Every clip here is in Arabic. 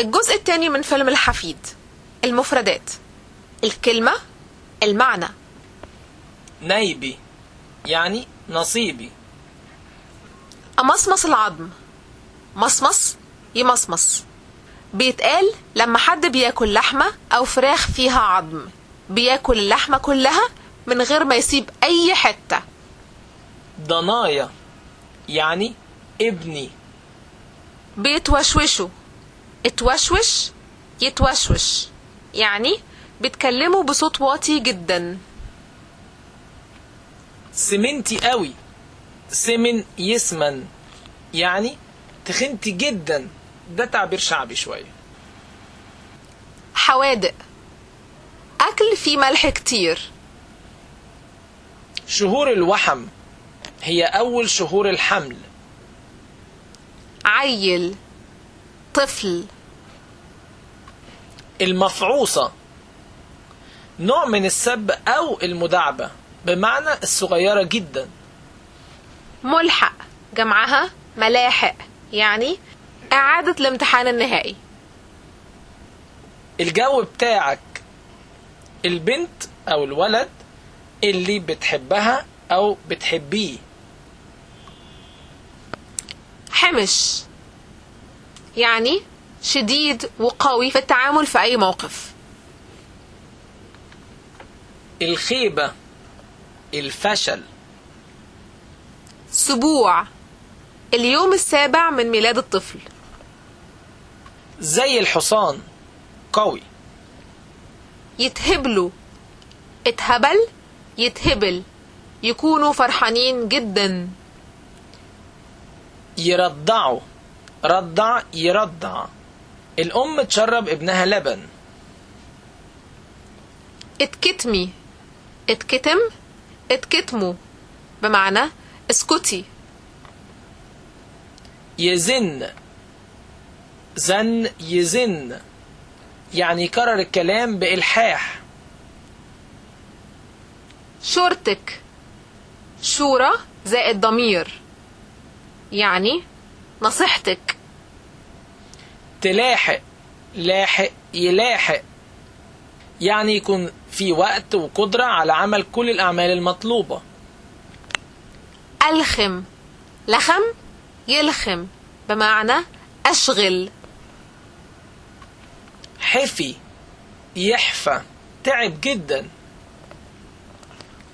الجزء الثاني من فيلم الحفيد المفردات الكلمة المعنى. نيبي يعني نصيبي. أمصمص العظم. مصمص يمصمص. بيتقال لما حد بياكل لحمة أو فراخ فيها عظم بياكل اللحمة كلها من غير ما يسيب أي حتة. ضنايا يعني ابني. بيتوشوشوا اتوشوش يتوشوش. يعني بيتكلموا بصوت واطي جدا. سمنتي قوي. سمن يسمن. يعني تخنتي جدا. ده تعبير شعبي شوية. حوادق. أكل فيه ملح كتير. شهور الوحم. هي أول شهور الحمل. عيل. طفل. المفعوصة. نوع من السب أو المداعبة بمعنى الصغيرة جدا. ملحق جمعها ملاحق يعني إعادة الامتحان النهائي. الجو بتاعك البنت أو الولد اللي بتحبها أو بتحبيه. حمش يعني شديد وقوي في التعامل في أي موقف. الخيبة الفشل. سبوع اليوم السابع من ميلاد الطفل. زي الحصان قوي. يتهبلوا. اتهبل يتهبل. يكونوا فرحانين جدا. يرضعوا. رضع يرضع. الأم تشرب ابنها لبن. اتكتمي. اتكتم اتكتموا بمعنى اسكتي. يزن. زن يزن. يعني يكرر الكلام بإلحاح. شورتك. شورى زائد ضمير. يعني نصيحتك. تلاحق لاحق يلاحق. يعني يكون في وقت وقدرة على عمل كل الأعمال المطلوبة. ألخم. لخم يلخم. بمعنى أشغل. حفي يحفى تعب جدا.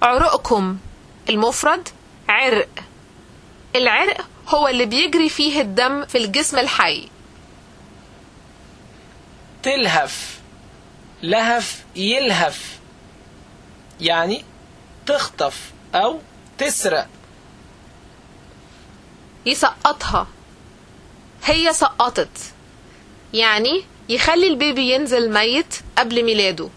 عرقكم المفرد عرق. العرق هو اللي بيجري فيه الدم في الجسم الحي. تلهف لهف يلهف يعني تخطف أو تسرق. يسقطها هي سقطت. يعني يخلي البيبي ينزل ميت قبل ميلاده.